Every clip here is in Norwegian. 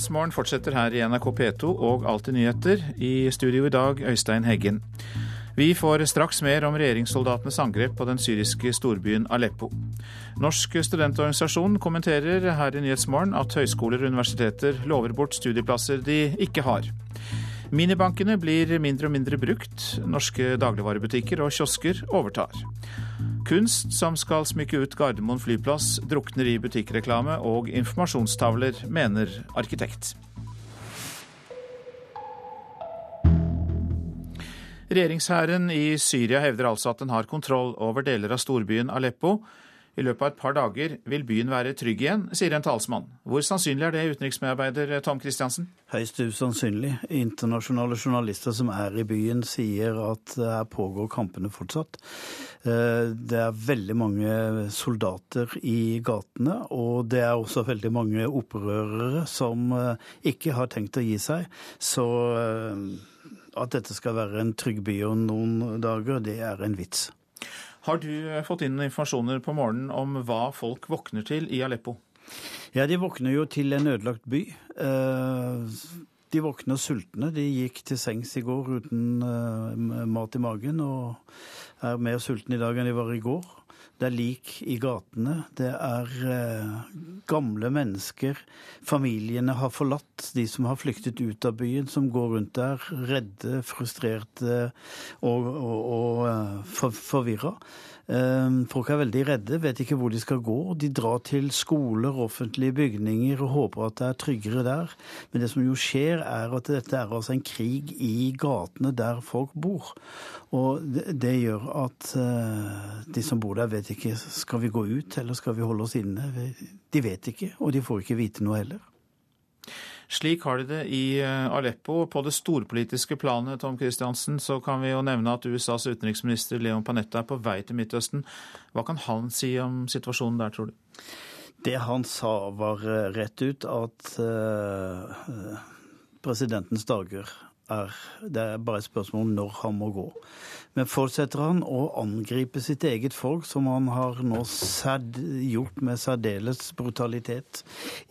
Nyhetsmorgen fortsetter her i NRK P2 og Alltid nyheter. I studio i dag, Øystein Heggen. Vi får straks mer om regjeringssoldatenes angrep på den syriske storbyen Aleppo. Norsk studentorganisasjon kommenterer her i Nyhetsmorgen at høyskoler og universiteter lover bort studieplasser de ikke har. Minibankene blir mindre og mindre brukt. Norske dagligvarebutikker og kiosker overtar. Kunst som skal smykke ut Gardermoen flyplass, drukner i butikkreklame og informasjonstavler, mener arkitekt. Regjeringshæren i Syria hevder altså at den har kontroll over deler av storbyen Aleppo. I løpet av et par dager vil byen være trygg igjen, sier en talsmann. Hvor sannsynlig er det, utenriksmedarbeider Tom Christiansen? Høyst usannsynlig. Internasjonale journalister som er i byen, sier at her pågår kampene fortsatt. Eh, det er veldig mange soldater i gatene, og det er også veldig mange opprørere som eh, ikke har tenkt å gi seg. Så eh, at dette skal være en trygg by om noen dager, det er en vits. Har du eh, fått inn informasjoner på morgenen om hva folk våkner til i Aleppo? Ja, de våkner jo til en ødelagt by. Eh, de våkner sultne. De gikk til sengs i går uten eh, mat i magen og er mer sultne i dag enn de var i går. Det er lik i gatene. Det er eh, gamle mennesker. Familiene har forlatt de som har flyktet ut av byen, som går rundt der redde, frustrerte og, og, og eh, for, forvirra. Ehm, folk er veldig redde, vet ikke hvor de skal gå. De drar til skoler, offentlige bygninger og håper at det er tryggere der. Men det som jo skjer, er at dette er altså en krig i gatene der folk bor. Og det, gjør at eh, de som bor der, vet ikke skal vi gå ut eller skal vi holde oss inne. De vet ikke, og de får ikke vite noe heller. Slik har de det i eh, Aleppo. På det storpolitiske planet Tom Christiansen, så kan vi jo nevne at USAs utenriksminister Leon Panetta er på vei til Midtøsten. Hva kan han si om situasjonen der, tror du? Det han sa var eh, rett ut at uh, presidentens dager er Det er bare et spørsmål om når han må gå. Men fortsetter han å angripe sitt eget folk, som han har nå gjort med særdeles brutalitet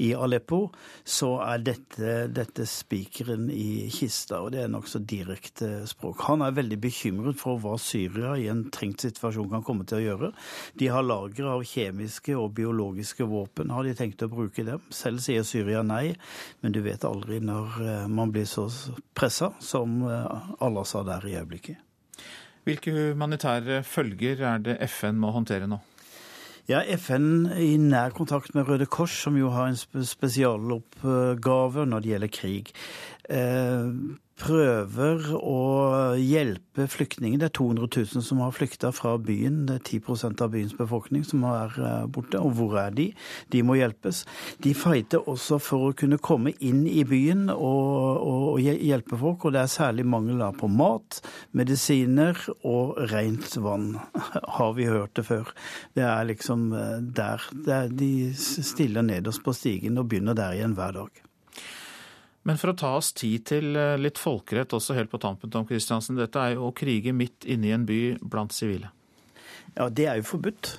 i Aleppo, så er dette, dette spikeren i kista, og det er nokså direkte språk. Han er veldig bekymret for hva Syria i en trengt situasjon kan komme til å gjøre. De har lagre av kjemiske og biologiske våpen. Har de tenkt å bruke dem? Selv sier Syria nei, men du vet aldri når eh, man blir så pressa som eh, Al-Assad er i øyeblikket. Hvilke humanitære følger er det FN må håndtere nå? Ja, FN i nær kontakt med Røde Kors, som jo har en spesialoppgave når det gjelder krig. Eh, prøver å hjelpe flyktninger. Det er 200 000 som har flykta fra byen. Det er 10% av byens befolkning som er eh, borte. Og hvor er de? De må hjelpes. De fighter også for å kunne komme inn i byen og, og hjelpe folk. Og det er særlig mangel på mat, medisiner og rent vann. Har vi hørt det før? Det er liksom eh, der. der de stiller nederst på stigen og begynner der igjen hver dag. Men for å ta oss tid til eh, litt folkerett også helt på tampen, Tom Christiansen. Dette er jo å krige midt inne i en by blant sivile. Ja, det er jo forbudt.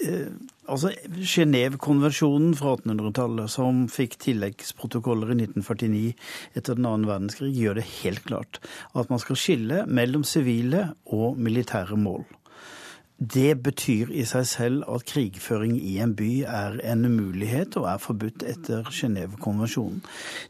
Eh, altså, Genévekonvensjonen fra 1800-tallet, som fikk tilleggsprotokoller i 1949 etter den annen verdenskrig, gjør det helt klart at man skal skille mellom sivile og militære mål. Det betyr i seg selv at krigføring i en by er en umulighet og er forbudt etter Genévekonvensjonen.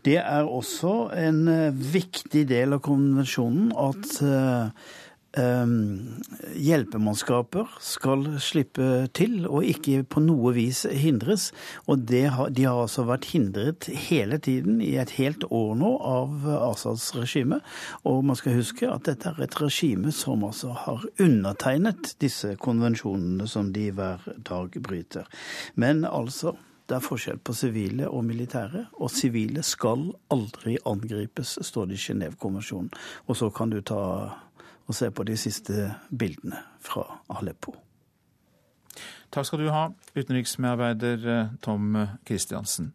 Det er også en eh, viktig del av konvensjonen at eh, hjelpemannskaper skal slippe til og ikke på noe vis hindres. Og har, de har altså vært hindret hele tiden, i et helt år nå, av Asads regime. Og man skal huske at dette er et regime som altså har undertegnet disse konvensjonene som de hver dag bryter. Men altså det er forskjell på sivile og militære, og sivile skal aldri angripes, står det i Genévekonvensjonen. Og så kan du ta og se på de siste bildene fra Aleppo. Takk skal du ha, utenriksmedarbeider eh, Tom Christiansen.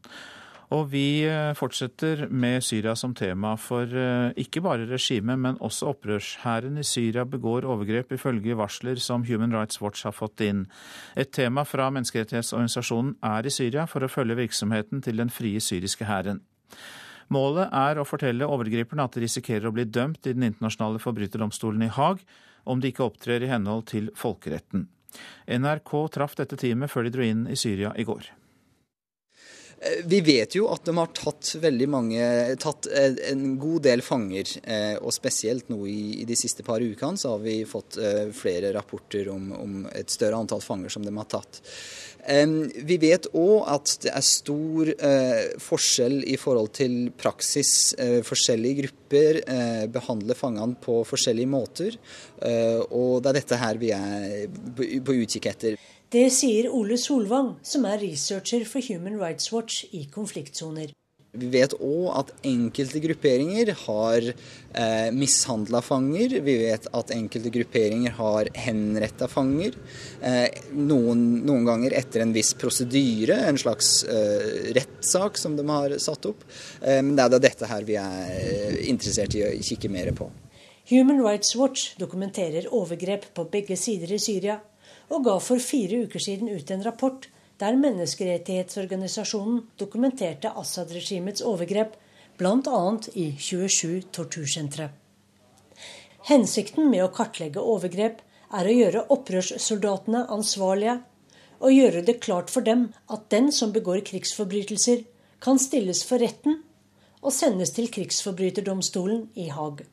Og vi eh, fortsetter med Syria som tema, for eh, ikke bare regimet, men også opprørshæren i Syria begår overgrep, ifølge varsler som Human Rights Watch har fått inn. Et tema fra menneskerettighetsorganisasjonen er i Syria for å følge virksomheten til den frie syriske hæren. Målet er å fortelle overgriperne at de risikerer å bli dømt i den internasjonale forbryterdomstolen i Haag om de ikke opptrer i henhold til folkeretten. NRK traff dette teamet før de dro inn i Syria i går. Eh, vi vet jo at de har tatt mange, tatt eh, en god del fanger. Eh, og spesielt nå i, de siste par ukene så har vi fått flere rapporter om, om et større antall fanger som de har tatt. Vi vet òg at det er stor forskjell i forhold til praksis. Forskjellige grupper behandler fangene på forskjellige måter. Og det er dette her vi er på utkikk etter. Det sier Ole Solvang, som er researcher for Human Rights Watch i konfliktsoner. Vi vet òg at enkelte grupperinger har eh, mishandla fanger. Vi vet at enkelte grupperinger har henretta fanger. Eh, noen, noen, ganger etter en viss prosedyre, en slags eh, rettssak som de har satt opp. Eh, men det er da dette her vi er eh, interessert i å kikke mer på. Human Rights Watch dokumenterer overgrep på begge sider i Syria og ga for fire uker siden ut en rapport der menneskerettighetsorganisasjonen dokumenterte Assad-regimets overgrep, bl.a. i 27 tortursentre. Hensikten med å kartlegge overgrep er å gjøre opprørssoldatene ansvarlige og gjøre det klart for dem at den som begår krigsforbrytelser, kan stilles for retten og sendes til krigsforbryterdomstolen i Haag.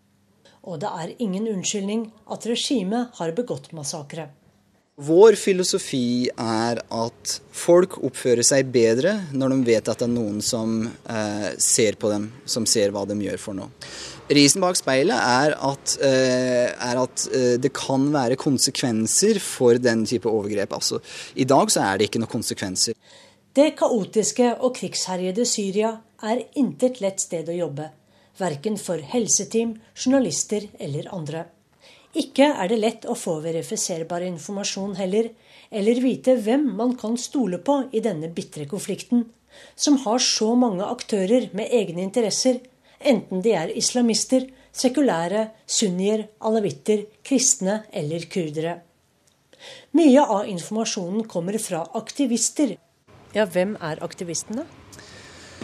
Og det er ingen unnskyldning at regimet har begått massakre. Vår filosofi er at folk oppfører seg bedre når de vet at det er noen som eh, ser på dem, som ser hva de gjør for noe. Risen bak speilet er at, eh, er at eh, det kan være konsekvenser for den type overgrep. Altså, I dag så er det ikke noen konsekvenser. Det kaotiske og krigsherjede Syria er intet lett sted å jobbe. Verken for helseteam, journalister eller andre. Ikke er det lett å få verifiserbar informasjon heller, eller vite hvem man kan stole på i denne bitre konflikten, som har så mange aktører med egne interesser, enten de er islamister, sekulære, sunnier, alawitter, kristne eller kurdere. Mye av informasjonen kommer fra aktivister. Ja, hvem er aktivistene?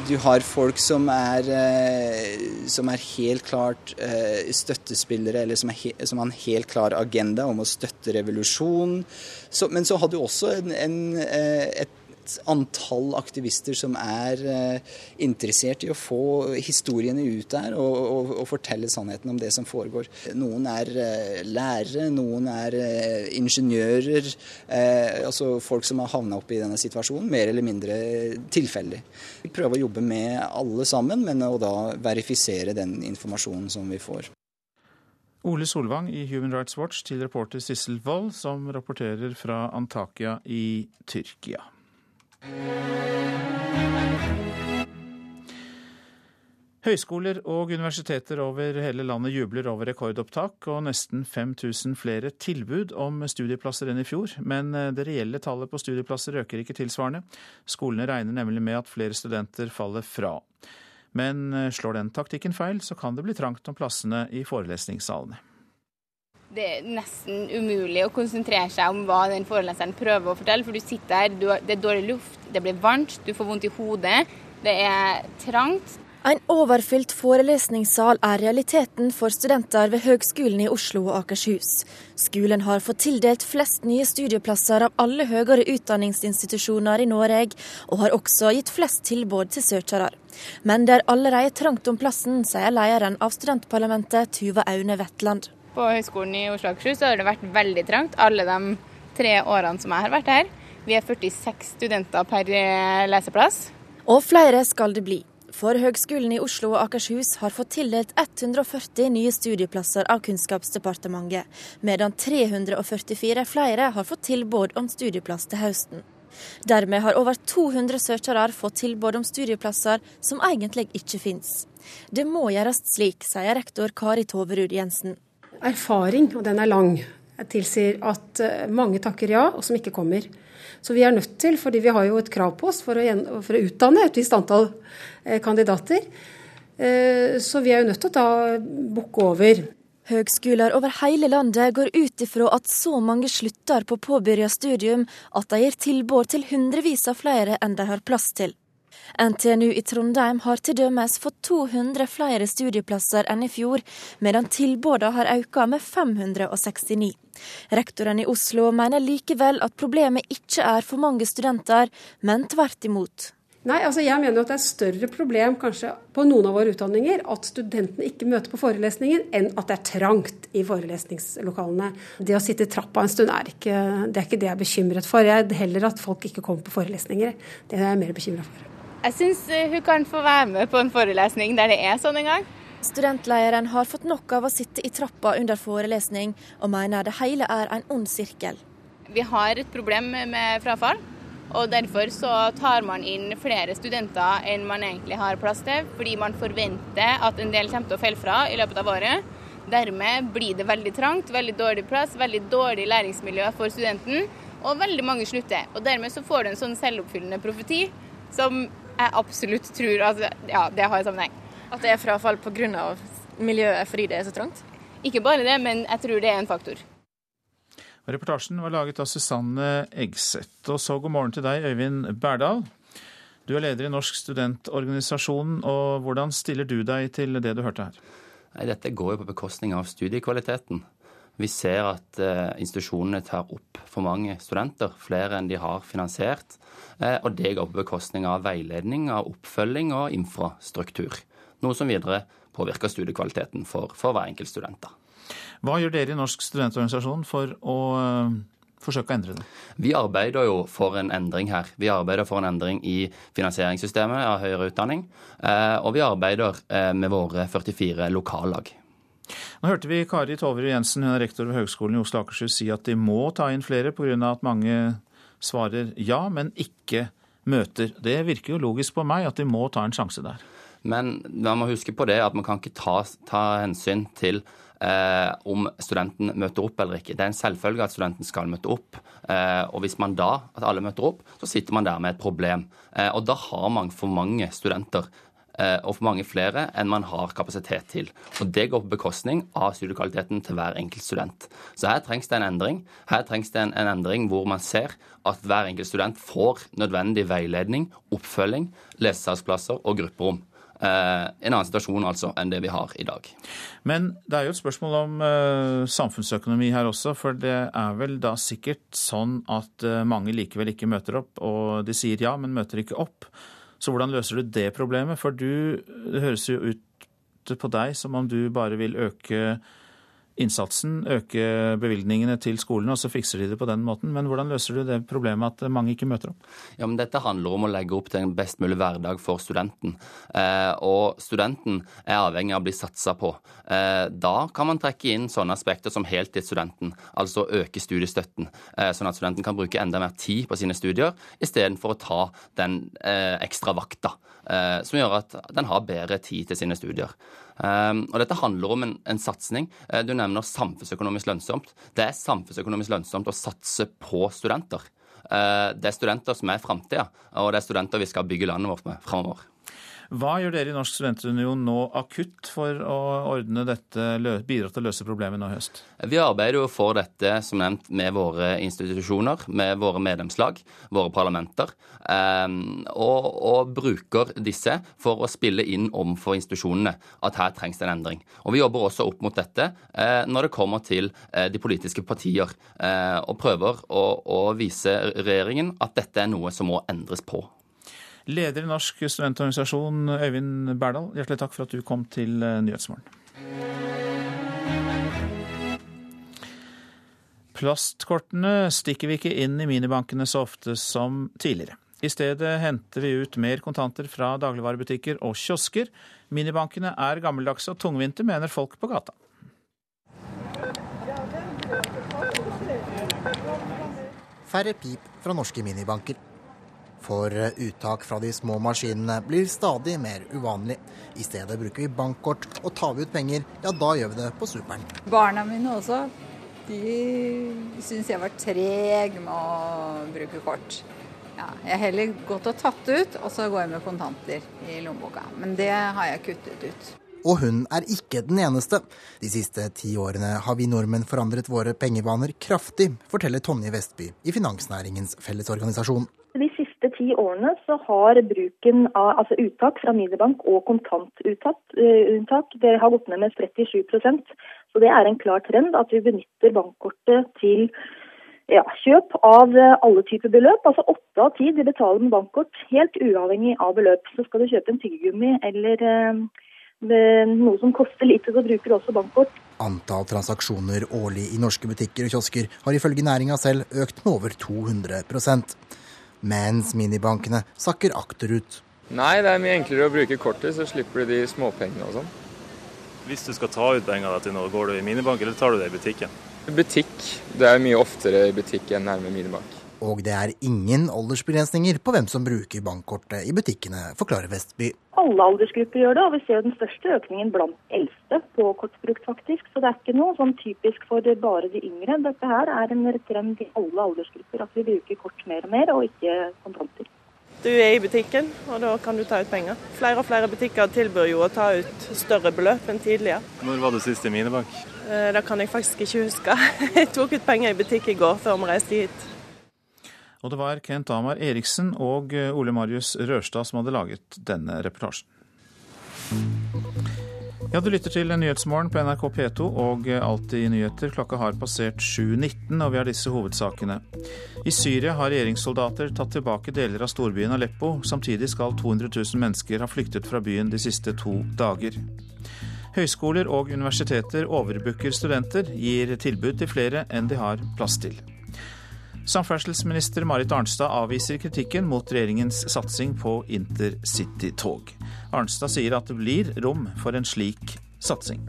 Du har folk som er, eh, som er helt klart eh, støttespillere, eller som, he, som, har en helt klar agenda om å støtte revolusjon. Men så har du også en, en, eh, antall aktivister som er uh, interessert i å få historiene ut der og, og, og, fortelle sannheten om det som foregår. Noen er uh, lærere, noen er uh, ingeniører. altså folk som har havna opp i denne situasjonen, mer eller mindre tilfeldig. Vi prøver å jobbe med alle sammen, men å da verifisere den informasjonen som vi får. Ole Solvang i Human Rights Watch til reporter Sissel Wold, som rapporterer fra Antakya i Tyrkia. Høyskoler og universiteter over hele landet jubler over rekordopptak og nesten 5000 flere tilbud om studieplasser enn i fjor, men eh, det reelle tallet på studieplasser øker ikke tilsvarende. Skolene regner nemlig med at flere studenter faller fra. Men eh, slår den taktikken feil, så kan det bli trangt om plassene i forelesningssalene. Det er nesten umulig å konsentrere seg om hva den foreleseren prøver å fortelle. For du sitter der, det er dårlig luft, det blir varmt, du får vondt i hodet. Det er trangt. En overfylt forelesningssal er realiteten for studenter ved Høgskolen i Oslo og Akershus. Skolen har fått tildelt flest nye studieplasser av alle høyere utdanningsinstitusjoner i Norge, og har også gitt flest tilbud til søkere. Men det er allerede trangt om plassen, sier lederen av studentparlamentet, Tuva Aune Wetland. På Høgskolen i Oslo og Akershus har det vært veldig trangt alle de tre årene som jeg har vært her. Vi er 46 studenter per eh, leseplass. Og flere skal det bli. For Høgskolen i Oslo og Akershus har fått tildelt 140 nye studieplasser av Kunnskapsdepartementet, medan 344 flere har fått tilbud om studieplass til høsten. Dermed har over 200 søkere fått tilbud om studieplasser som egentlig ikke finnes. Det må gjøres slik, sier rektor Kari Toverud Jensen erfaring, og den er lang, tilsier at eh, mange takker ja, og som ikke kommer. Så vi er nødt til, fordi vi har jo et krav på oss for å, for å utdanne et visst antall eh, kandidater, eh, så vi er jo nødt til å ta bukke over. Høgskoler over hele landet går ut ifra at så mange slutter på påbegynt studium at de gir tilbud til hundrevis av flere enn de har plass til. NTNU i Trondheim har til dømes fått 200 flere studieplasser enn i fjor, medan tilbudene har økt med 569. Rektoren i Oslo mener likevel at problemet ikke er for mange studenter, men tvert imot. Nei, altså jeg mener at det er større problem kanskje på noen av våre utdanninger at studentene ikke møter på forelesningen, enn at det er trangt i forelesningslokalene. Det å sitte i trappa en stund er ikke det, er ikke det jeg er bekymret for. Jeg er heller at folk ikke kommer på forelesninger. Det er jeg mer bekymra for. Jeg syns eh, hun kan få være med på en forelesning der det er sånn en gang. Studentlederen har fått nok av å sitte i trappa under forelesning, og mener det hele er en ond sirkel. Vi har et problem med frafall. Og Derfor så tar man inn flere studenter enn man egentlig har plass til, fordi man forventer at en del kommer til å falle fra i løpet av året. Dermed blir det veldig trangt, veldig dårlig plass, veldig dårlig læringsmiljø for studenten, og veldig mange slutter. Og Dermed så får du en sånn selvoppfyllende profeti som jeg absolutt tror at ja, det har en sammenheng. At det er frafall pga. miljøet fordi det er så trangt? Ikke bare det, men jeg tror det er en faktor. Reportasjen var laget av Susanne Egseth. Og så god morgen til deg, Øyvind Berdal. Du er leder i Norsk studentorganisasjon, og hvordan stiller du deg til det du hørte her? Nei, dette går jo på bekostning av studiekvaliteten. Vi ser at eh, institusjonene tar opp for mange studenter, flere enn de har finansiert. Eh, og det går på bekostning av veiledning, av oppfølging og infrastruktur. Noe som videre påvirker studiekvaliteten for, for hver enkelt student. Hva gjør dere i Norsk studentorganisasjon for å uh, forsøke å endre det? Vi arbeider jo for en endring her. Vi arbeider for en endring i finansieringssystemet av høyere utdanning. Og vi arbeider med våre 44 lokallag. Nå hørte vi Kari Toverud Jensen, hun er rektor ved Høgskolen i Oslo og Akershus, si at de må ta inn flere pga. at mange svarer ja, men ikke møter. Det virker jo logisk på meg at de må ta en sjanse der. Men man må huske på det at man kan ikke ta, ta hensyn til eh, om studenten møter opp eller ikke. Det er en selvfølge at studenten skal møte opp. Eh, og hvis man da, at alle møter opp, så sitter man der med et problem. Eh, og da har man for mange studenter og for mange flere enn man har kapasitet til. Og Det går på bekostning av studiekvaliteten til hver enkelt student. Så her trengs det en endring. Her trengs det en, en endring hvor man ser at hver enkelt student får nødvendig veiledning, oppfølging, lesesalsplasser og grupperom. Eh, en annen situasjon altså enn det vi har i dag. Men det er jo et spørsmål om eh, samfunnsøkonomi her også. For det er vel da sikkert sånn at eh, mange likevel ikke møter opp. Og de sier ja, men møter ikke opp. Så hvordan løser du det problemet? For du, det høres jo ut på deg som om du bare vil øke innsatsen, øke bevilgningene til skolene, og så fikser de det på den måten. Men hvordan løser du det problemet at mange ikke møter opp? Ja, men Dette handler om å legge opp til en best mulig hverdag for studenten. Eh, og studenten er avhengig av å bli satsa på. Eh, da kan man trekke inn sånne aspekter som heltidsstudenten, altså øke studiestøtten, eh, sånn at studenten kan bruke enda mer tid på sine studier, istedenfor å ta den eh, ekstra vakta, som gjør at den har bedre tid til sine studier. Um, og Dette handler om en, en satsing. Uh, du nevner samfunnsøkonomisk lønnsomt. Det er samfunnsøkonomisk lønnsomt å satse på studenter. Uh, det er studenter som er framtida, og det er studenter vi skal bygge landet vårt med framover. Hva gjør dere i Norsk studentunion nå akutt for å ordne dette, bidra til å løse problemet nå i høst? Vi arbeider jo for dette som nevnt med våre institusjoner, med våre medlemslag, våre parlamenter, ehm, og, og bruker disse for å spille inn overfor institusjonene at her trengs det en endring. Og Vi jobber også opp mot dette eh, når det kommer til eh, de politiske partier, eh, og prøver å, å vise regjeringen at dette er noe som må endres på. Leder i Norsk studentorganisasjon, Øyvind Berdal, hjertelig takk for at du kom til eh, Nyhetsmorgen. Plastkortene stikker vi ikke inn i minibankene så ofte som tidligere. I stedet henter vi ut mer kontanter fra dagligvarebutikker og kiosker. Minibankene er gammeldagse og tungvinte, mener folk på gata. Færre pip fra norske minibanker. For eh, uttak fra de små maskinene blir stadig mer uvanlig. I stedet bruker vi bankkort, og tar vi ut penger, ja da gjør vi det på superen. Barna mine også. De syns jeg var treg med å bruke kort. Ja, jeg har heller gått og tatt ut, og så går jeg med kontanter i lommeboka. Men det har jeg kuttet ut. Og hun er ikke den eneste. De siste ti årene har vi nordmenn forandret våre pengevaner kraftig, forteller Tonje Vestby i Finansnæringens Fellesorganisasjon ti årene så har bruken av altså uttak fra minibank og kontantunntak uh, det har gått ned med 37% Så det er en klar trend at vi benytter bankkortet til ja, kjøp av uh, alle typer beløp. Altså åtte av ti betaler med bankkort, helt uavhengig av beløp. Så skal du kjøpe en tyggegummi eller uh, noe som koster lite, så bruker du også bankkort. Antall transaksjoner årlig i norske butikker og kiosker har ifølge næringa selv økt med over 200 mens minibankene sakker akterut. Nei, det er mye enklere å bruke kortet, så slipper du de småpengene og sånn. Hvis du skal ta ut penger til noe, går du i minibank eller tar du det i butikken? Butikk. Det er mye oftere i butikk enn nærme minibank. Og det er ingen aldersbegrensninger på hvem som bruker bankkortet i butikkene, forklarer Vestby. Alle aldersgrupper gjør det, og vi ser jo den største økningen blant eldste på kortbruk, faktisk. Så det er ikke noe sånn typisk for bare de yngre. Dette her er en trend i alle aldersgrupper, at vi bruker kort mer og mer, og ikke kontanter. Du er i butikken, og da kan du ta ut penger. Flere og flere butikker tilbyr jo å ta ut større beløp enn tidligere. Når var du sist i minibank? Eh, det kan jeg faktisk ikke huske. Jeg tok ut penger i butikk i går før vi reiste hit. Og det var Kent Amar Eriksen og eh, Ole Marius Rørstad som hadde laget denne reportasjen. Ja, Du lytter til Nyhetsmorgen på NRK P2 og Alltid nyheter. Klokka har passert 7.19, og vi har disse hovedsakene. I Syria har regjeringssoldater tatt tilbake deler av storbyen Aleppo. Samtidig skal 200 000 mennesker ha flyktet fra byen de siste to dager. Høyskoler og universiteter overbooker studenter, gir tilbud til flere enn de har plass til. Samferdselsminister Marit Arnstad avviser kritikken mot regjeringens satsing på intercitytog. Arnstad sier at det blir rom for en slik satsing.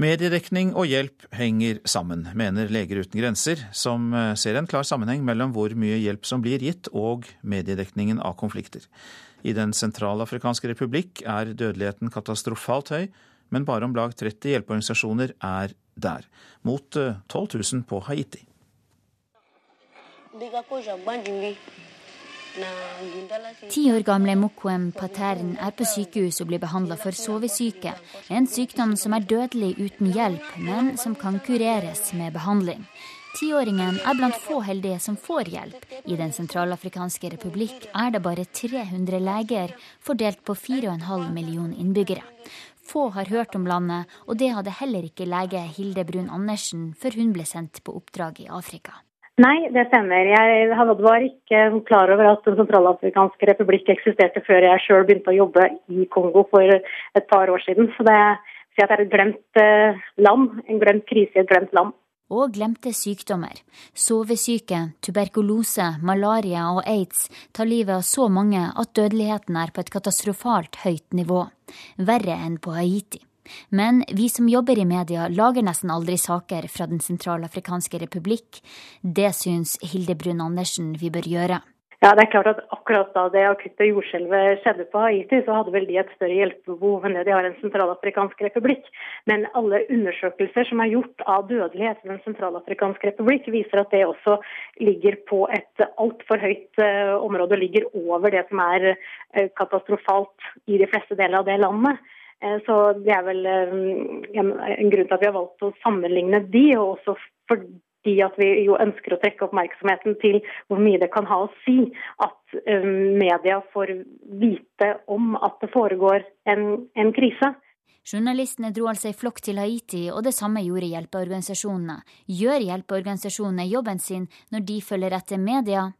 Mediedekning og hjelp henger sammen, mener Leger uten grenser, som eh, ser en klar sammenheng mellom hvor mye hjelp som blir gitt og mediedekningen av konflikter. I Den sentralafrikanske republikk er dødeligheten katastrofalt høy, men bare om lag 30 hjelpeorganisasjoner er der, mot 12 eh, 000 på Haiti. Ti år gamle Mokwem Patern er på sykehus og blir behandla for sovesyke, en sykdom som er dødelig uten hjelp, men som kan kureres med behandling. Tiåringen er blant få heldige som får hjelp. I Den sentralafrikanske republikk er det bare 300 leger, fordelt på 4,5 millioner innbyggere. Få har hørt om landet, og det hadde heller ikke lege Hilde Brun Andersen før hun ble sendt på oppdrag i Afrika. Nei, det stemmer. Jeg var ikke klar over at Den sentralafrikanske republikk eksisterte før jeg sjøl begynte å jobbe i Kongo for et par år siden. Så det, så det er et glemt eh, land, en glemt krise i et glemt land og glemte sykdommer. Sovesyke, tuberkulose, malaria og aids tar livet av så mange at dødeligheten er på et katastrofalt høyt nivå. Verre enn på Haiti. Men vi som jobber i media, lager nesten aldri saker fra Den sentralafrikanske republikk. Det syns Hilde Brun Andersen vi bør gjøre. Ja, det er klart at Akkurat da det akutte jordskjelvet skjedde på Haiti, så hadde vel de et større hjelpebehov enn det de har i Den sentralafrikanske republikk. Men alle undersøkelser som er gjort av dødelighet i Den sentralafrikanske republikk, viser at det også ligger på et altfor høyt uh, område, og ligger over det som er uh, katastrofalt i de fleste deler av det landet. Uh, så det er vel en grunn til at vi har valgt å sammenligne de, og også for fordi at vi jo ønsker å trekke oppmerksomheten til hvor mye det kan ha å si at um, media får vite om at det foregår en, en krise. Journalistene dro altså i flokk til Haiti, og det samme gjorde hjelpeorganisasjonene. Gjør hjelpeorganisasjonene jobben sin når de følger etter media?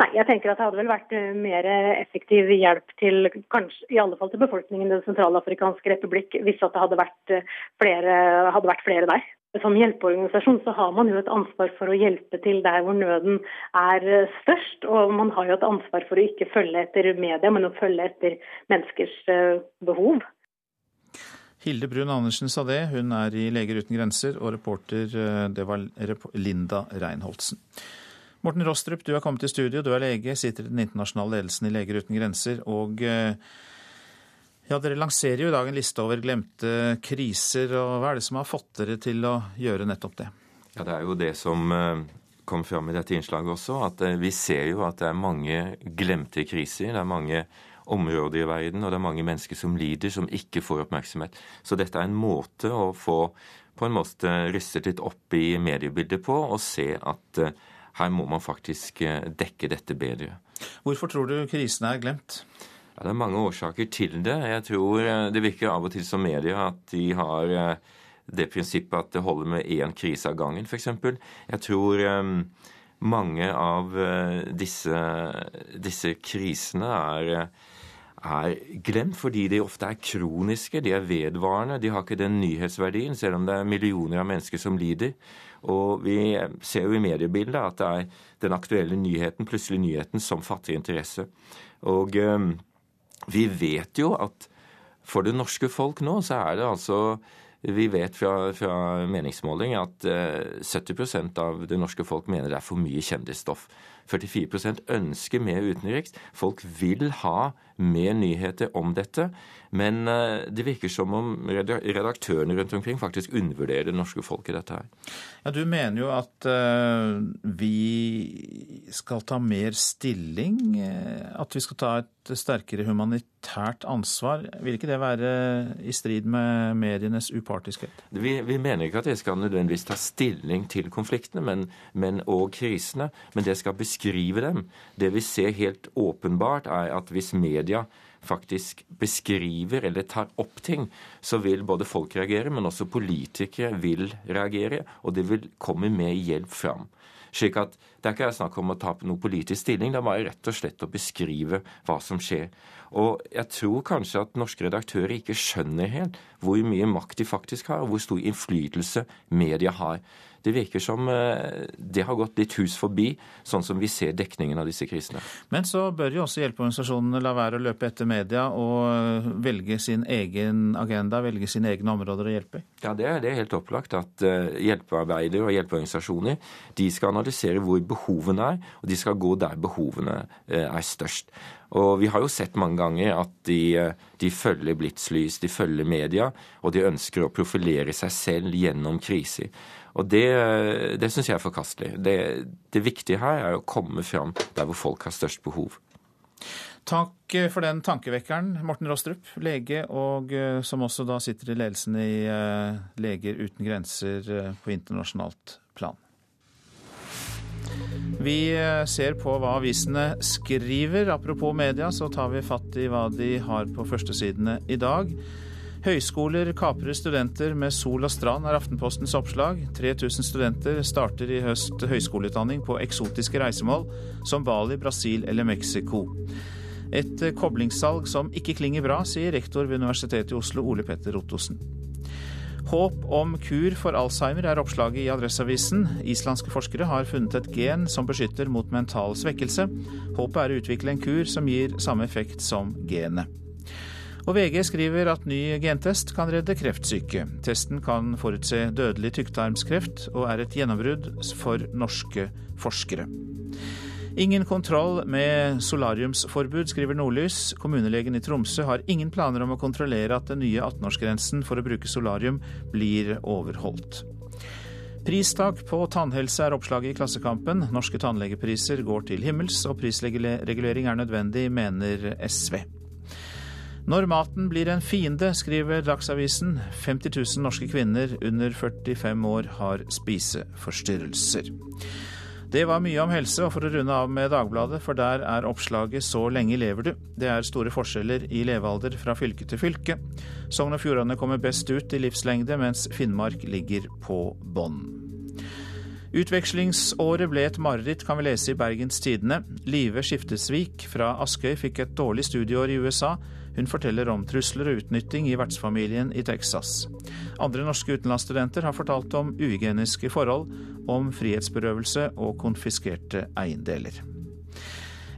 Nei, jeg tenker at det hadde vel vært eh, mer effektiv hjelp til kanskje, i alle fall til befolkningen i Den sentralafrikanske republikk hvis det hadde vært eh, flere, hadde vært flere der. Som hjelpeorganisasjon så har man jo et ansvar for å hjelpe til der hvor nøden er eh, størst. Og man har jo et ansvar for å ikke følge etter media, men å følge etter menneskers behov. Hilde Brun Andersen sa det. Hun er i Leger uten grenser, og reporter det var Linda Reinholdsen. Morten Rostrup, du har kommet til studio. Du er lege, sitter i den internasjonale ledelsen i Leger uten grenser. Og eh, ja, dere lanserer jo i dag en liste over glemte kriser. og Hva er det som har fått dere til å gjøre nettopp det? Ja, Det er jo det som eh, kom fram i dette innslaget også, at eh, vi ser jo at det er mange glemte kriser. Det er mange områder i verden, og det er mange mennesker som lider, som ikke får oppmerksomhet. Så dette er en måte å få på en måte rystet litt opp i mediebildet på, og se at uh, her må man faktisk dekke dette bedre. Hvorfor tror du krisen er glemt? Ja, det er mange årsaker til det. Jeg tror uh, det virker av og til som media at de har det prinsippet at det holder med én krise av gangen, f.eks. Jeg tror um, mange av disse, disse krisene er er glemt fordi de ofte er kroniske, de er vedvarende. De har ikke den nyhetsverdien, selv om det er millioner av mennesker som lider. Og vi ser jo i mediebildet at det er den aktuelle nyheten, plutselig nyheten, som fatter interesse. Og vi vet jo at for det norske folk nå, så er det altså vi vet fra, fra meningsmåling at uh, 70% av det norske folk mener det er for mye kjendisstoff. 44% ønsker mer utenriks. Folk vil ha mer nyheter om dette. Men eh, det virker som om redaktørene rundt omkring faktisk undervurderer det norske folk i dette her. Ja, Du mener jo at uh, vi skal ta mer stilling, eh, at vi skal ta et sterkere humanitært ansvar. Vil ikke det være i strid med medienes upartiskhet? Vi, vi mener ikke at det skal nødvendigvis ta stilling til konfliktene men, men, og krisene, men det skal beskrive dem. Det vi ser helt åpenbart, er at hvis media faktisk beskriver eller tar opp ting, så vil både folk reagere, men også politikere vil reagere, og det vil komme med hjelp fram. Slik at Det er ikke snakk om å ta opp noe politisk stilling, det er bare rett og slett å beskrive hva som skjer. Og jeg tror kanskje at norske redaktører ikke skjønner helt hvor mye makt de faktisk har, og hvor stor innflytelse media har. Det virker som eh, det har gått litt hus forbi, sånn som vi ser dekningen av disse krisene. Men så bør jo også hjelpeorganisasjonene la være å løpe etter media og eh, velge sin egen agenda, velge sine egne områder å hjelpe? Ja, det er, det er helt opplagt at uh, hjelpearbeidere og hjelpeorganisasjoner de skal analysere hvor behovene er, og de skal gå der behovene er størst. Og vi har jo sett mange ganger at de, de, følger blitslys, de følger media, og de ønsker å profilere seg selv gjennom kriser. Og det, det syns jeg er forkastelig. Det, det viktige her er å komme fram der hvor folk har størst behov. Takk for den tankevekkeren, Morten Rostrup, lege, og eh, som også da sitter i ledelsen i eh, Leger uten grenser eh, på internasjonalt plan. Vi ser på hva avisene skriver. Apropos media, så tar vi fatt i hva de har på førstesidene i dag. Høyskoler kaprer studenter med sol og strand, er Aftenpostens oppslag. 3000 studenter starter i høst høyskoleutdanning på eksotiske reisemål som Bali, Brasil eller Mexico. Et koblingssalg som ikke klinger bra, sier rektor ved Universitetet i Oslo, Ole Petter Ottosen. Håp om kur for Alzheimer er oppslaget i Adresseavisen. Islandske forskere har funnet et gen som beskytter mot mental svekkelse. Håpet er å utvikle en kur som gir samme effekt som genet. Og VG skriver at ny gentest kan redde kreftsyke. Testen kan forutse dødelig tykktarmskreft, og er et gjennombrudd for norske forskere. Ingen kontroll med solariumsforbud, skriver Nordlys. Kommunelegen i Tromsø har ingen planer om å kontrollere at den nye 18-årsgrensen for å bruke solarium blir overholdt. Pristak på tannhelse er oppslaget i Klassekampen. Norske tannlegepriser går til himmels, og prisregulering er nødvendig, mener SV. Når maten blir en fiende, skriver Dagsavisen. 50 000 norske kvinner under 45 år har spiseforstyrrelser. Det var mye om helse, og for å runde av med Dagbladet, for der er oppslaget 'Så lenge lever du'. Det er store forskjeller i levealder fra fylke til fylke. Sogn og Fjordane kommer best ut i livslengde, mens Finnmark ligger på bånn. Utvekslingsåret ble et mareritt, kan vi lese i Bergens Tidende. Live Skiftesvik fra Askøy fikk et dårlig studieår i USA. Hun forteller om trusler og utnytting i vertsfamilien i Texas. Andre norske utenlandsstudenter har fortalt om uhygieniske forhold, om frihetsberøvelse og konfiskerte eiendeler.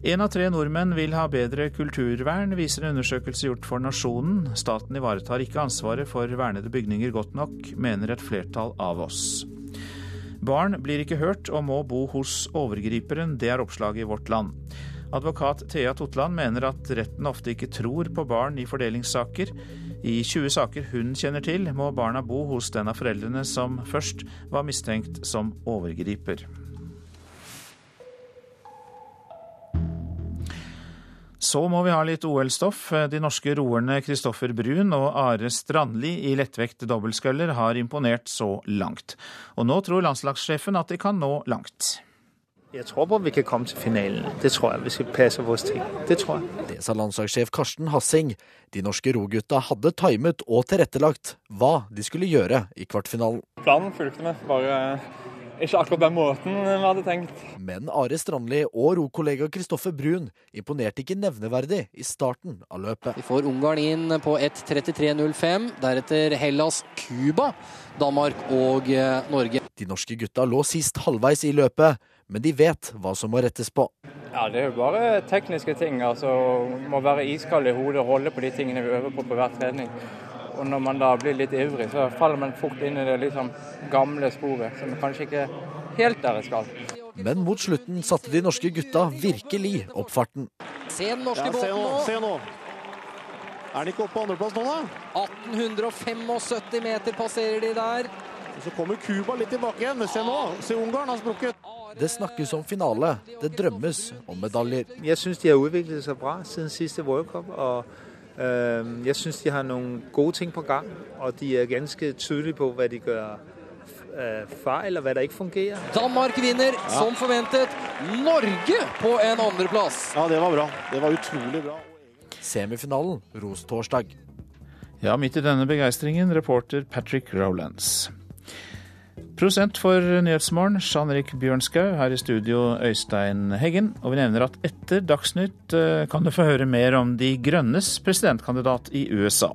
En av tre nordmenn vil ha bedre kulturvern, viser en undersøkelse gjort for Nasjonen. Staten ivaretar ikke ansvaret for vernede bygninger godt nok, mener et flertall av oss. Barn blir ikke hørt og må bo hos overgriperen, det er oppslaget i Vårt Land. Advokat Thea Totland mener at retten ofte ikke tror på barn i fordelingssaker. I 20 saker hun kjenner til, må barna bo hos den av foreldrene som først var mistenkt som overgriper. Så må vi ha litt OL-stoff. De norske roerne Kristoffer Brun og Are Strandli i lettvekt dobbeltsculler har imponert så langt. Og nå tror landslagssjefen at de kan nå langt. Jeg tror på at vi kan komme til finalen. Det tror jeg. Vi skal passe våre ting. Det tror jeg. Det sa landslagssjef Karsten Hassing. De norske rogutta hadde timet og tilrettelagt hva de skulle gjøre i kvartfinalen. Planen fulgte vi, bare ikke akkurat den måten vi hadde tenkt. Men Are Strandli og rokollega Kristoffer Brun imponerte ikke nevneverdig i starten av løpet. Vi får Ungarn inn på 1.33,05. Deretter Hellas, Cuba, Danmark og eh, Norge. De norske gutta lå sist halvveis i løpet men de vet hva som må rettes på. Ja, Det er jo bare tekniske ting. altså Må være iskald i hodet og holde på de tingene vi øver på på hver trening. Og når man da blir litt ivrig, så faller man fort inn i det liksom gamle sporet, som kanskje ikke helt der det skal. Men mot slutten satte de norske gutta virkelig opp farten. Se den norske ja, båten nå. Se nå. Er den ikke oppe på andreplass nå, da? 1875 meter passerer de der. Så kommer Cuba litt tilbake igjen. Se nå, se Ungarn har sprukket. Det snakkes om finale, det drømmes om medaljer. Jeg syns de har utviklet seg bra siden siste World Cup. og øh, Jeg syns de har noen gode ting på gang, og de er ganske tydelige på hva de gjør øh, feil, og hva det ikke fungerer. Danmark vinner, ja. som forventet. Norge på en andreplass. Ja, det var bra. Det var utrolig bra. Semifinalen ros torsdag. Ja, midt i denne begeistringen, reporter Patrick Rowlands. Prosent for Nyhetsmorgen, Jean Erik Bjørnskau. Her i studio, Øystein Heggen. Og vi nevner at etter Dagsnytt eh, kan du få høre mer om De grønnes presidentkandidat i USA.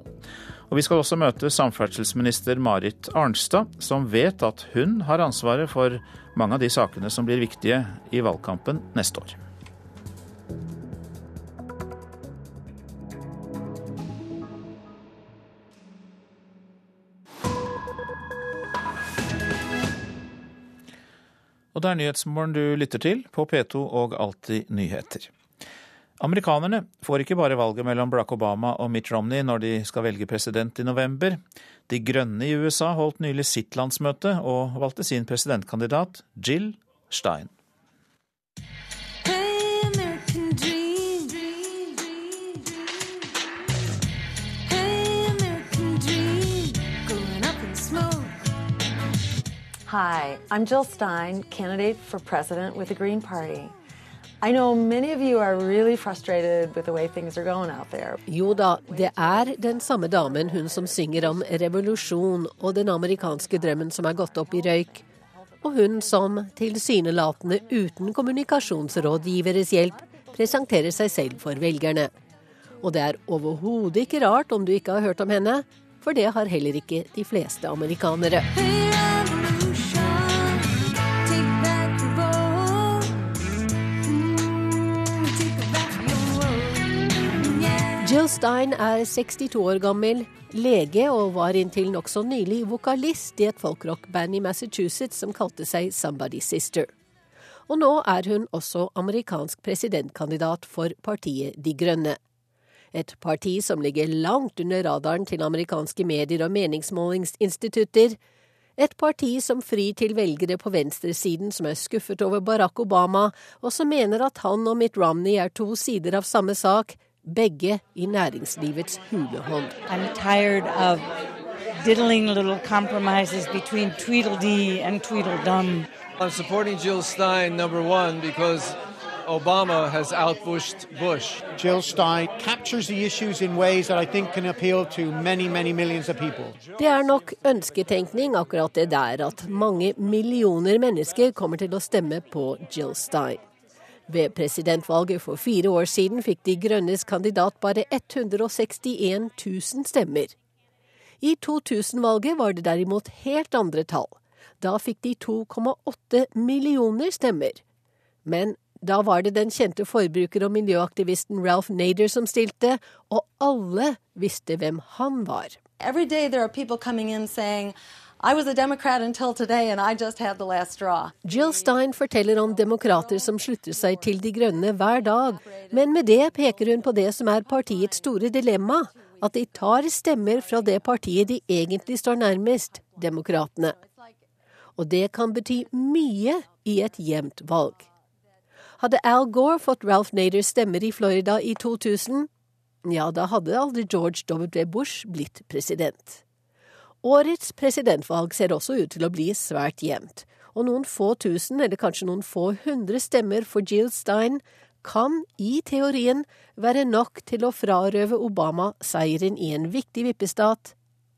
Og vi skal også møte samferdselsminister Marit Arnstad, som vet at hun har ansvaret for mange av de sakene som blir viktige i valgkampen neste år. Og det er Nyhetsmorgen du lytter til på P2 og Alltid nyheter. Amerikanerne får ikke bare valget mellom Barack Obama og Mitt Romney når de skal velge president i november. De Grønne i USA holdt nylig sitt landsmøte og valgte sin presidentkandidat Jill Stein. Hi, I'm Jill Stein, candidate for president with the Green Party. I know many of you are really frustrated with the way things are going out there. Jo da, det er den samme damen, hun som synger om revolusjon og den amerikanske drømmen som er gått opp i røyk. Og hun som, tilsynelatende uten kommunikasjonsrådgiveres hjelp, presenterer seg selv for velgerne. Og det er overhodet ikke rart om du ikke har hørt om henne, for det har heller ikke de fleste amerikanere. Jill Stein er 62 år gammel, lege og var inntil nokså nylig vokalist i et folkrockband i Massachusetts som kalte seg Somebody's Sister. Og nå er hun også amerikansk presidentkandidat for partiet De Grønne. Et parti som ligger langt under radaren til amerikanske medier og meningsmålingsinstitutter. Et parti som frir til velgere på venstresiden som er skuffet over Barack Obama, og som mener at han og Mitt Romney er to sider av samme sak, begge i næringslivets hulehånd. I'm tired of diddling little compromises between Tweedledee and Tweedledum. I'm supporting Jill Stein, number one, because Obama has outbushed Bush. Jill Stein captures the issues in ways that I think can appeal to many, many millions of people. Det er nok ønsketenkning akkurat det der at mange millioner mennesker kommer til å stemme på Jill Stein. Ved presidentvalget for fire år siden fikk De Grønnes kandidat bare 161 000 stemmer. I 2000-valget var det derimot helt andre tall. Da fikk de 2,8 millioner stemmer. Men da var det den kjente forbruker- og miljøaktivisten Ralph Nader som stilte, og alle visste hvem han var. Every day there are people coming Jill Stein forteller om demokrater som slutter seg til De grønne hver dag, men med det peker hun på det som er partiets store dilemma, at de tar stemmer fra det partiet de egentlig står nærmest, demokratene. Og det kan bety mye i et jevnt valg. Hadde Al Gore fått Ralph Naders stemmer i Florida i 2000, ja, da hadde aldri George W. Bush blitt president. Årets presidentvalg ser også ut til å bli svært jevnt, og noen få tusen, eller kanskje noen få hundre stemmer for Jill Stein kan i teorien være nok til å frarøve Obama seieren i en viktig vippestat,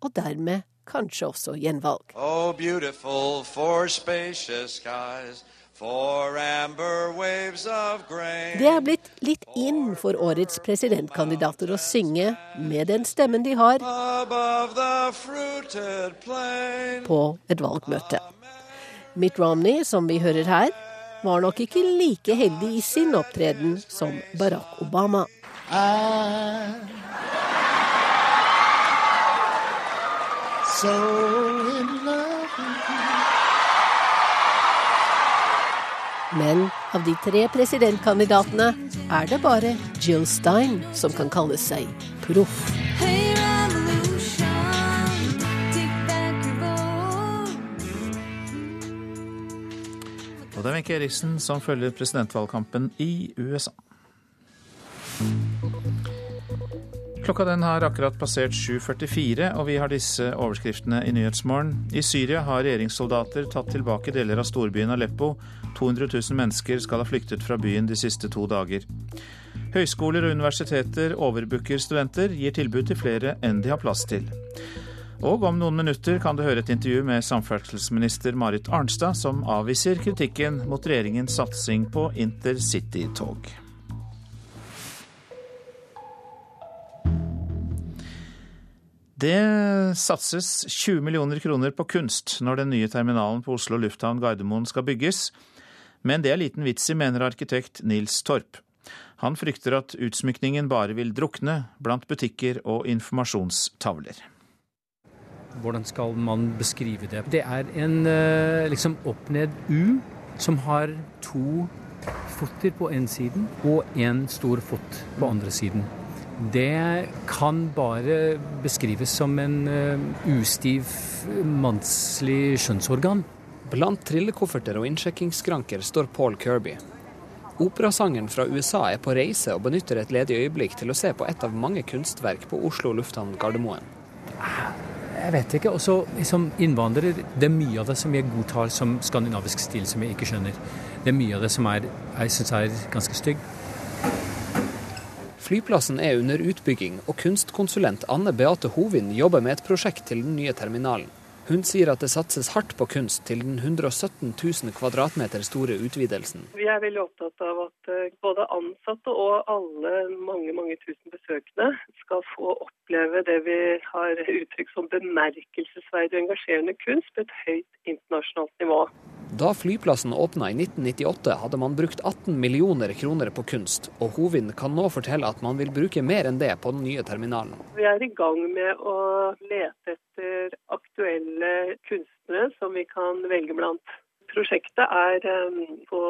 og dermed kanskje også gjenvalg. Oh, Det er blitt litt inn for årets presidentkandidater å synge med den stemmen de har, på et valgmøte. Mitt Romney, som vi hører her, var nok ikke like heldig i sin opptreden som Barack Obama. I'm so in love with you. Men av de tre presidentkandidatene er det bare Jill Stein som kan kalle seg proff. Og det er Wenche Eriksen som følger presidentvalgkampen i USA. Klokka den har akkurat passert 7.44, og vi har disse overskriftene i Nyhetsmorgen. I Syria har regjeringssoldater tatt tilbake deler av storbyen Aleppo. 200 000 mennesker skal ha flyktet fra byen de siste to dager. Høyskoler og universiteter overbooker studenter, gir tilbud til flere enn de har plass til. Og om noen minutter kan du høre et intervju med samferdselsminister Marit Arnstad, som avviser kritikken mot regjeringens satsing på intercitytog. Det satses 20 millioner kroner på kunst når den nye terminalen på Oslo lufthavn Gardermoen skal bygges, men det er liten vits i, mener arkitekt Nils Torp. Han frykter at utsmykningen bare vil drukne blant butikker og informasjonstavler. Hvordan skal man beskrive det? Det er en eh, liksom opp-ned U som har to fotter på en siden og en stor fot på andre siden. Det kan bare beskrives som en eh, ustiv mannslig skjønnsorgan. Blant trillekofferter og innsjekkingsskranker står Paul Kirby. Operasangeren fra USA er på reise og benytter et ledig øyeblikk til å se på et av mange kunstverk på Oslo lufthavn Gardermoen. Jeg vet ikke. Også som innvandrer, det er mye av det som jeg godtar som skandinavisk stil, som jeg ikke skjønner. Det er mye av det som er, jeg syns er ganske stygg. Flyplassen er under utbygging, og kunstkonsulent Anne Beate Hovin jobber med et prosjekt til den nye terminalen. Hun sier at det satses hardt på kunst til den 117 000 kvadratmeter store utvidelsen. Vi er veldig opptatt av at eh, både ansatte og alle mange mange tusen besøkende skal få oppleve det vi har uttrykt som bemerkelsesverdig og engasjerende kunst på et høyt internasjonalt nivå. Da flyplassen åpna i 1998 hadde man brukt 18 millioner kroner på kunst, og Hovin kan nå fortelle at man vil bruke mer enn det på den nye terminalen. Vi er i gang med å lete etter aktuelle kunstnere som vi kan velge blant. Prosjektet er på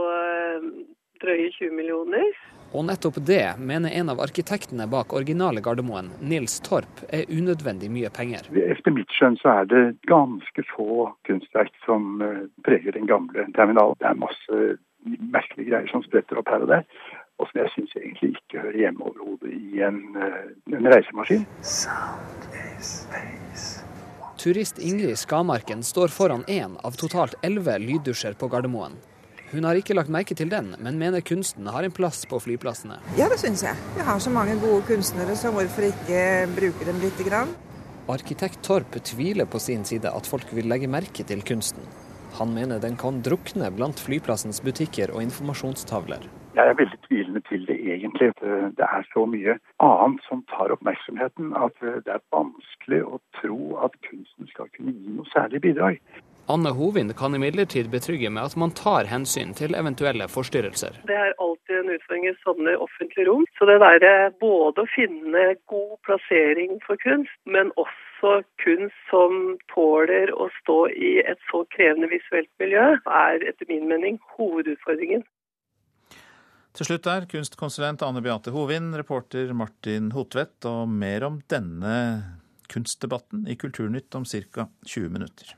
drøye 20 millioner. Og nettopp det mener en av arkitektene bak originale Gardermoen, Nils Torp, er unødvendig mye penger. Efter mitt skjønn så er det ganske få kunstverk som eh, preger den gamle terminalen. Det er masse merkelige greier som spretter opp her og der, og som jeg syns egentlig ikke hører hjemme overhodet i en, eh, en reisemaskin. Turist Ingrid Skamarken står foran én av totalt elleve lyddusjer på Gardermoen. Hun har ikke lagt merke til den, men mener kunsten har en plass på flyplassene. Ja, det syns jeg. Vi har så mange gode kunstnere, så hvorfor ikke bruke dem lite grann? Arkitekt Torp tviler på sin side at folk vil legge merke til kunsten. Han mener den kan drukne blant flyplassens butikker og informasjonstavler. Jeg er veldig tvilende til det egentlig. Det er så mye annet som tar oppmerksomheten at det er vanskelig å tro at kunsten skal kunne gi noe særlig bidrag. Anne Hovin kan imidlertid betrygge med at man tar hensyn til eventuelle forstyrrelser. Det er alltid en utfordring i sånne offentlige rom. Så det derre både å finne god plassering for kunst, men også kunst som tåler å stå i et så krevende visuelt miljø, er etter min mening hovedutfordringen. Til slutt er kunstkonsulent Anne Beate Hovin, reporter Martin Hotvedt, og mer om denne kunstdebatten i Kulturnytt om ca. 20 minutter.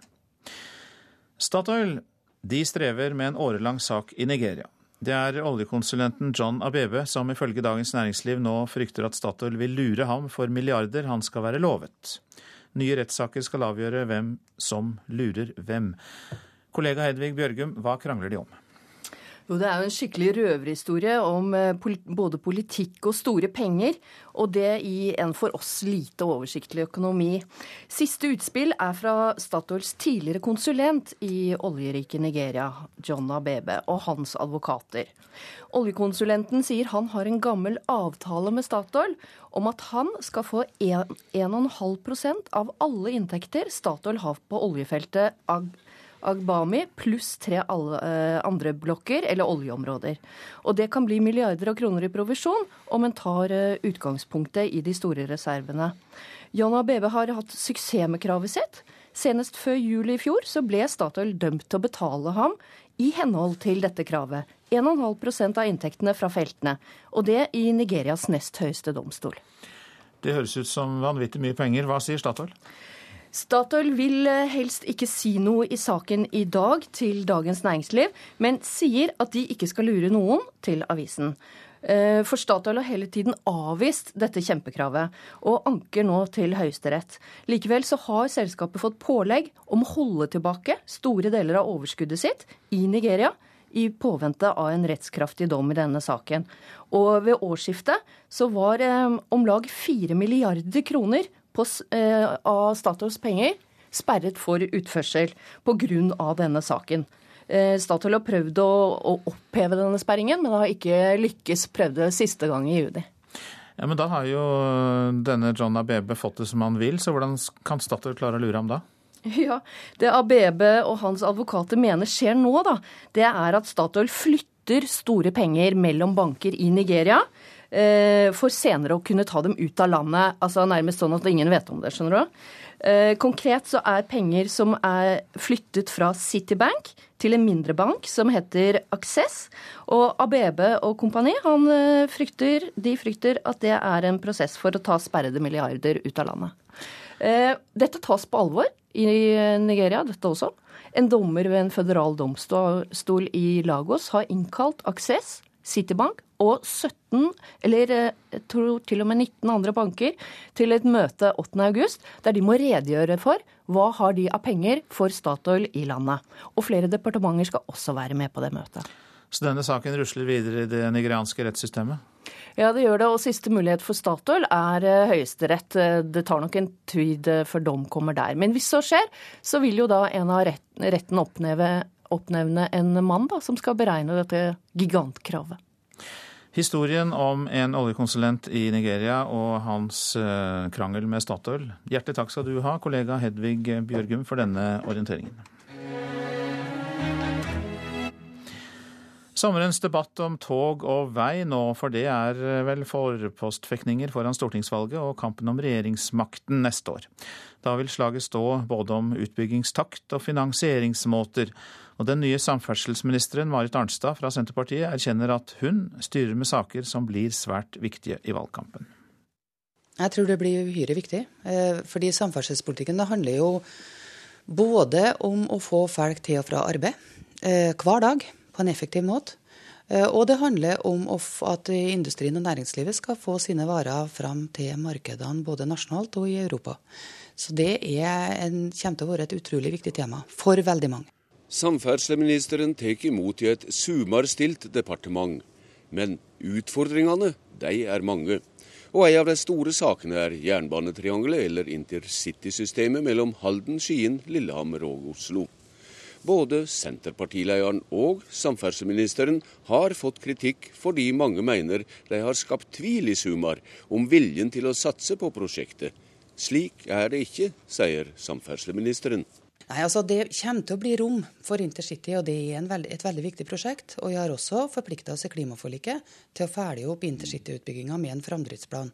Statoil de strever med en årelang sak i Nigeria. Det er oljekonsulenten John Abebe som ifølge Dagens Næringsliv nå frykter at Statoil vil lure ham for milliarder han skal være lovet. Nye rettssaker skal avgjøre hvem som lurer hvem. Kollega Hedvig Bjørgum, hva krangler de om? Jo, Det er jo en skikkelig røverhistorie om eh, både politikk og store penger, og det i en for oss lite oversiktlig økonomi. Siste utspill er fra Statoils tidligere konsulent i oljerike Nigeria, John Abebe, og hans advokater. Oljekonsulenten sier han har en gammel avtale med Statoil om at han skal få 1,5% av alle inntekter Statoil har på oljefeltet Agbami pluss tre eh, andre blokker eller oljeområder. Og det kan bli milliarder av kroner i provisjon om en tar eh, utgangspunktet i de store reservene. John ABB har hatt suksess med kravet sitt. Senest før juli i fjor så ble Statoil dømt til å betale ham i henhold til dette kravet. 1,5% av inntektene fra feltene. Og det i Nigerias nest høyeste domstol. Det høres ut som vanvittig mye penger. Hva sier Statoil? Statoil vil eh, helst ikke si noe i saken i dag til Dagens Næringsliv, men sier at de ikke skal lure noen til avisen. Eh, for Statoil har hele tiden avvist dette kjempekravet, og anker nå til Høyesterett. Likevel så har selskapet fått pålegg om å holde tilbake store deler av overskuddet sitt i Nigeria i påvente av en rettskraftig dom i denne saken. Og ved årsskiftet så var eh, om lag 4 milliarder kroner på, eh, av Statoils penger sperret for utførsel pga. denne saken. Eh, Statoil har prøvd å, å, oppheve denne sperringen, men har ikke lykkes. Prøvde siste gang i juni. Ja, Men da har jo denne John Abebe fått det som han vil, så hvordan kan Statoil klare å lure ham da? Ja, Det Abebe og hans advokater mener skjer nå, da, det er at Statoil flytter store penger mellom banker i Nigeria Eh, for senere å kunne ta dem ut av landet. altså Nærmest sånn at ingen vet om det. skjønner du? Eh, konkret så er penger som er flyttet fra Citibank til en mindre bank som heter Access. Og ABB og kompani han eh, frykter, de frykter at det er en prosess for å ta sperrede milliarder ut av landet. Dette tas på alvor i Nigeria, dette også. En dommer ved en føderal domstol i Lagos har innkalt Access, Citibank og 17, eller eh, jeg tror til og med 19 andre banker til et møte 8.8, der de må redegjøre for hva har de av penger for Statoil i landet. Og flere departementer skal også være med på det møtet. Så denne saken rusler videre i det nigerianske rettssystemet? Ja, det gjør det. Og siste mulighet for Statoil er eh, Høyesterett. Det tar nok en tid eh, før dom kommer der. Men hvis så skjer, så vil jo da en av retten oppnevne, oppnevne en mann da, som skal beregne dette gigantkravet. Historien om en oljekonsulent i Nigeria og hans eh, krangel med Statoil. Hjertelig takk skal du ha, kollega Hedvig Bjørgum, for denne orienteringen. Sommerens debatt om tog og vei nå, for det er eh, vel forpostfekninger foran stortingsvalget og kampen om regjeringsmakten neste år. Da vil slaget stå både om utbyggingstakt og finansieringsmåter. Og den nye samferdselsministeren Marit Arnstad fra Senterpartiet erkjenner at hun styrer med saker som blir svært viktige i valgkampen. Jeg tror det blir uhyre viktig. Eh, fordi samferdselspolitikken det handler jo både om å få folk til og fra arbeid eh, hver dag på en effektiv måte. Eh, og det handler om at industrien og næringslivet skal få sine varer fram til markedene både nasjonalt og i Europa. Så det er kommer til å være et utrolig viktig tema for veldig mange. Samferdselsministeren tar imot i et sumarstilt departement. Men utfordringene, de er mange. Og en av de store sakene er jernbanetriangelet, eller intercitysystemet mellom Halden, Skien, Lillehammer og Oslo. Både Senterpartilederen og samferdselsministeren har fått kritikk fordi mange mener de har skapt tvil i Sumar om viljen til å satse på prosjektet. Slik er det ikke, sier samferdselsministeren. Nei, altså Det kommer til å bli rom for intercity, og det er veld, et veldig viktig prosjekt. Og vi har også forplikta oss i klimaforliket til å følge opp intercityutbygginga med en framdriftsplan.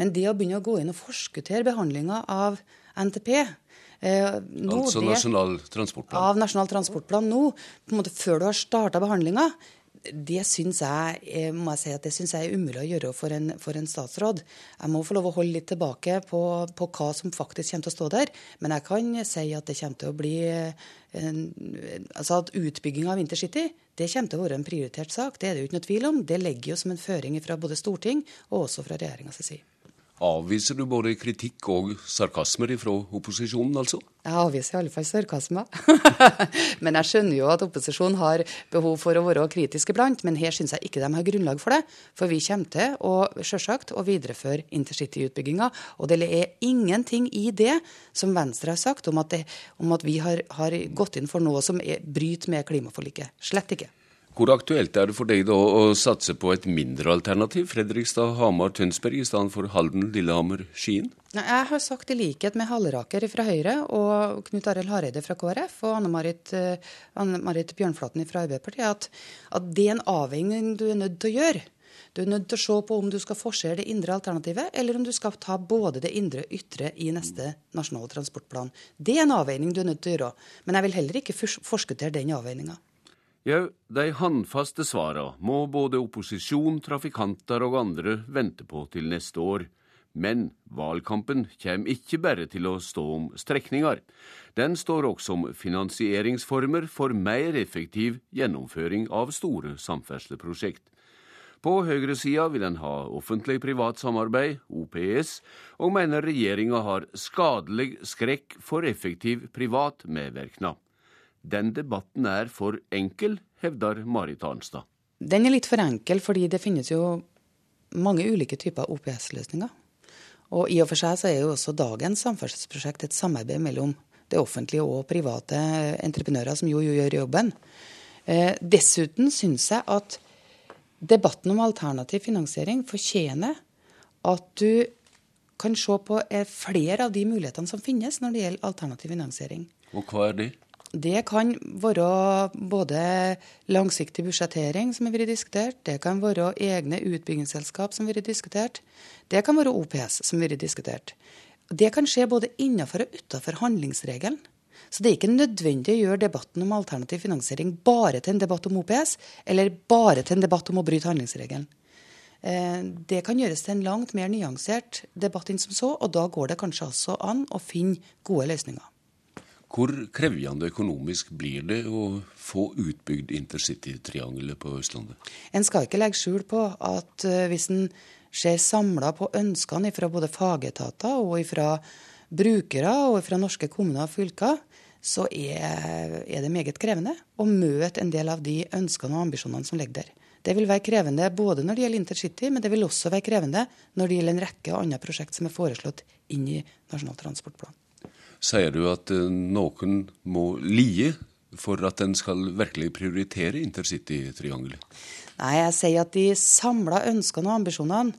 Men det å begynne å gå inn og forskuttere behandlinga av NTP eh, nå, Altså Nasjonal transportplan? Av Nasjonal transportplan nå, på en måte før du har starta behandlinga, det syns jeg, eh, må jeg si at det syns jeg er umulig å gjøre for en, for en, statsråd. Jeg må få lov å holde litt tilbake på, på, hva som faktisk kommer til å stå der. Men jeg kan si at det kommer til å bli en, altså at Utbygging av intercity det kommer til å være en prioritert sak. Det er det jo ikke noe tvil om. Det legger jo som en føring fra både storting og også fra regjeringas side. Avviser du både kritikk og sarkasmer fra opposisjonen, altså? Jeg avviser i alle fall sarkasmer. men jeg skjønner jo at opposisjonen har behov for å være kritisk iblant. Men her syns jeg ikke de har grunnlag for det. For vi kommer til å selvsagt å videreføre intercityutbygginga. Og det er ingenting i det som Venstre har sagt om at, det, om at vi har, har, gått inn for noe som er, bryter med klimaforliket. Slett ikke. Hvor aktuelt er det for deg da å satse på et mindre alternativ, Fredrikstad, Hamar, Tønsberg, i stedet for Halden, Lillehammer, Skien? Jeg har sagt i likhet med Halleraker fra Høyre og Knut Arild Hareide fra KrF og Anne-Marit Anne Bjørnflaten fra Arbeiderpartiet at, at det er en avveining du er nødt til å gjøre. Du er nødt til å se på om du skal forsere det indre alternativet, eller om du skal ta både det indre og ytre i neste nasjonale transportplan. Det er en avveining du er nødt til å gjøre. Men jeg vil heller ikke forskuttere den avveininga. Jau, de handfaste svara må både opposisjon, trafikanter og andre vente på til neste år. Men valgkampen kjem ikke bare til å stå om strekninger. Den står også om finansieringsformer for mer effektiv gjennomføring av store samferdselsprosjekt. På høyresida vil en ha offentlig-privat samarbeid, OPS, og mener regjeringa har skadelig skrekk for effektiv privat medvirknad. Den debatten er for enkel, hevder Marit Arnstad. Den er litt for enkel, fordi det finnes jo mange ulike typer OPS-løsninger. Og i og for seg så er jo også dagens samferdselsprosjekt et samarbeid mellom det offentlige og private entreprenører, som jo, gjør jobben. Eh, dessuten syns jeg at debatten om alternativ finansiering fortjener at du kan se på eh, flere av de mulighetene som finnes når det gjelder alternativ finansiering. Og hva er det? Det kan være både langsiktig budsjettering, som har vært diskutert, det kan være egne utbyggingsselskap som har vært diskutert, det kan være OPS som har vært diskutert. Det kan skje både innenfor og utenfor handlingsregelen. Så det er ikke nødvendig å gjøre debatten om alternativ finansiering bare til en debatt om OPS, eller bare til en debatt om å bryte handlingsregelen. Eh, det kan gjøres til en langt mer nyansert debatt enn som så, og da går det kanskje også an å finne gode løsninger. Hvor krevende økonomisk blir det å få utbygd intercitytriangelet på Østlandet? En skal ikke legge skjul på at eh, hvis en ser samla på ønskene fra både fagetater og fra brukere og fra norske kommuner og fylker, så er, det meget krevende å møte en del av de ønskene og ambisjonene som ligger der. Det vil være krevende både når det gjelder intercity, men det vil også være krevende når det gjelder en rekke andre prosjekt som er foreslått inn i Nasjonal transportplan. Sier du at eh, noen må lie for at en skal virkelig prioritere intercitytriangelet? Nei, jeg sier at de samla ønskene og ambisjonene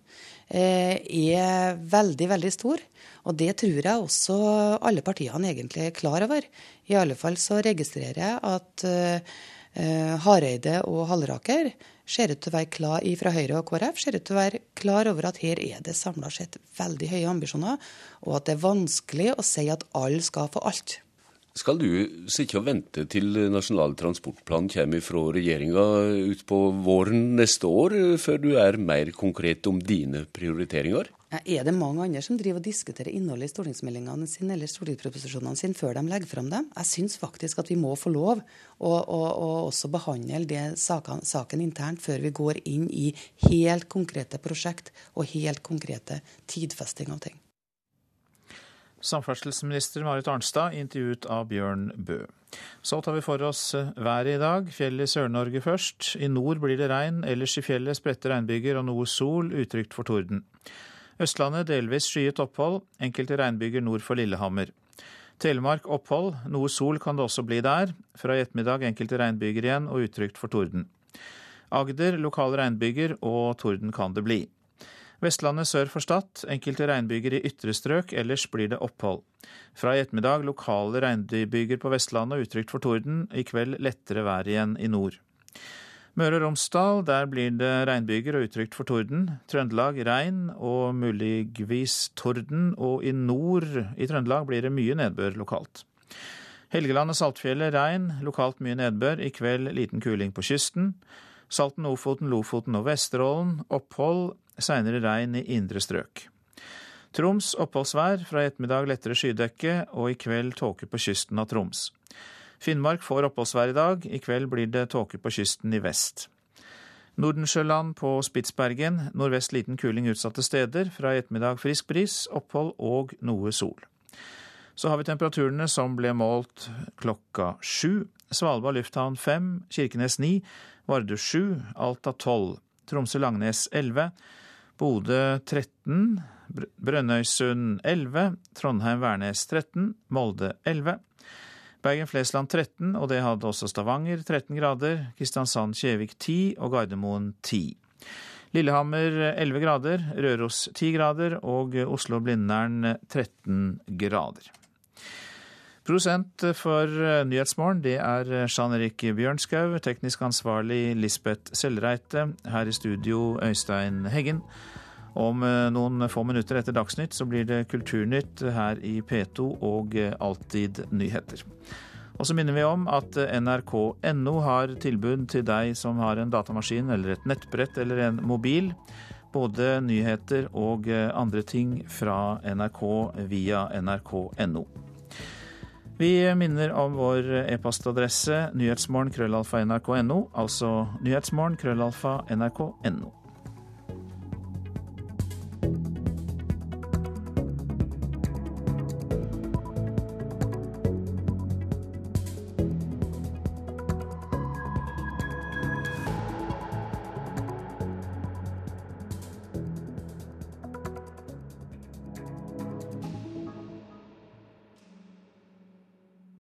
eh, er veldig, veldig store. Og det tror jeg også alle partiene egentlig er klar over. I alle fall så registrerer jeg at eh, Hareide og Halleraker ser ut til å være klar fra Høyre og KrF ser ut til å være klar over at her er det samla sett veldig høye ambisjoner, og at det er vanskelig å si at alle skal få alt. Skal du sitte og vente til Nasjonal transportplan kommer fra regjeringa utpå våren neste år, før du er mer konkret om dine prioriteringer? Er det mange andre som driver og diskuterer innholdet i stortingsmeldingene sine eller stortingsproposisjonene sine før de legger fram dem? Jeg syns faktisk at vi må få lov å, å, å også behandle det saken, saken, internt før vi går inn i helt konkrete prosjekt og helt konkrete tidfesting av ting. Samferdselsminister Marit Arnstad intervjuet av Bjørn Bø. Så tar vi for oss været i dag. Fjellet i Sør-Norge først. I nord blir det regn, ellers i fjellet spredte regnbyger og noe sol, utrygt for torden. Østlandet delvis skyet opphold, enkelte regnbyger nord for Lillehammer. Telemark opphold, noe sol kan det også bli der. Fra i ettermiddag enkelte regnbyger igjen og utrygt for torden. Agder lokale regnbyger og torden kan det bli. Vestlandet sør for Stad enkelte regnbyger i ytre strøk, ellers blir det opphold. Fra i ettermiddag lokale regnbyger på Vestlandet og utrygt for torden. I kveld lettere vær igjen i nord. Møre og Romsdal, der blir det regnbyger og utrygt for torden. Trøndelag regn og muligvis torden. Og i nord i Trøndelag blir det mye nedbør lokalt. Helgeland og Saltfjellet regn, lokalt mye nedbør. I kveld liten kuling på kysten. Salten, Ofoten, Lofoten og Vesterålen opphold, seinere regn i indre strøk. Troms oppholdsvær, fra i ettermiddag lettere skydekke og i kveld tåke på kysten av Troms. Finnmark får oppholdsvær i dag, i kveld blir det tåke på kysten i vest. Nordensjøland på Spitsbergen, nordvest liten kuling utsatte steder, fra i ettermiddag frisk bris, opphold og noe sol. Så har vi temperaturene som ble målt klokka sju. Svalbard lufthavn fem, Kirkenes ni, Vardø sju, Alta tolv, Tromsø-Langnes elleve, Bodø 13, Brønnøysund 11, Trondheim-Værnes 13, Molde 11. Bergen-Flesland 13, og det hadde også Stavanger 13 grader, Kristiansand-Kjevik 10 og Gardermoen 10. Lillehammer 11 grader, Røros 10 grader og Oslo-Blindern 13 grader. Produsent for Nyhetsmorgen det er Jean Erik Bjørnskau, teknisk ansvarlig Lisbeth Sellreite, her i studio Øystein Heggen. Om eh, noen få minutter etter Dagsnytt så blir det Kulturnytt her i P2 og eh, Alltid nyheter. Og så minner vi om at eh, nrk.no har tilbud til deg som har en datamaskin eller et nettbrett eller en mobil. Både nyheter og andre ting fra NRK via nrk.no. Vi minner om vår e-postadresse nyhetsmorgen krøllalfa nrk.no, altså nyhetsmorgen krøllalfa nrk.no.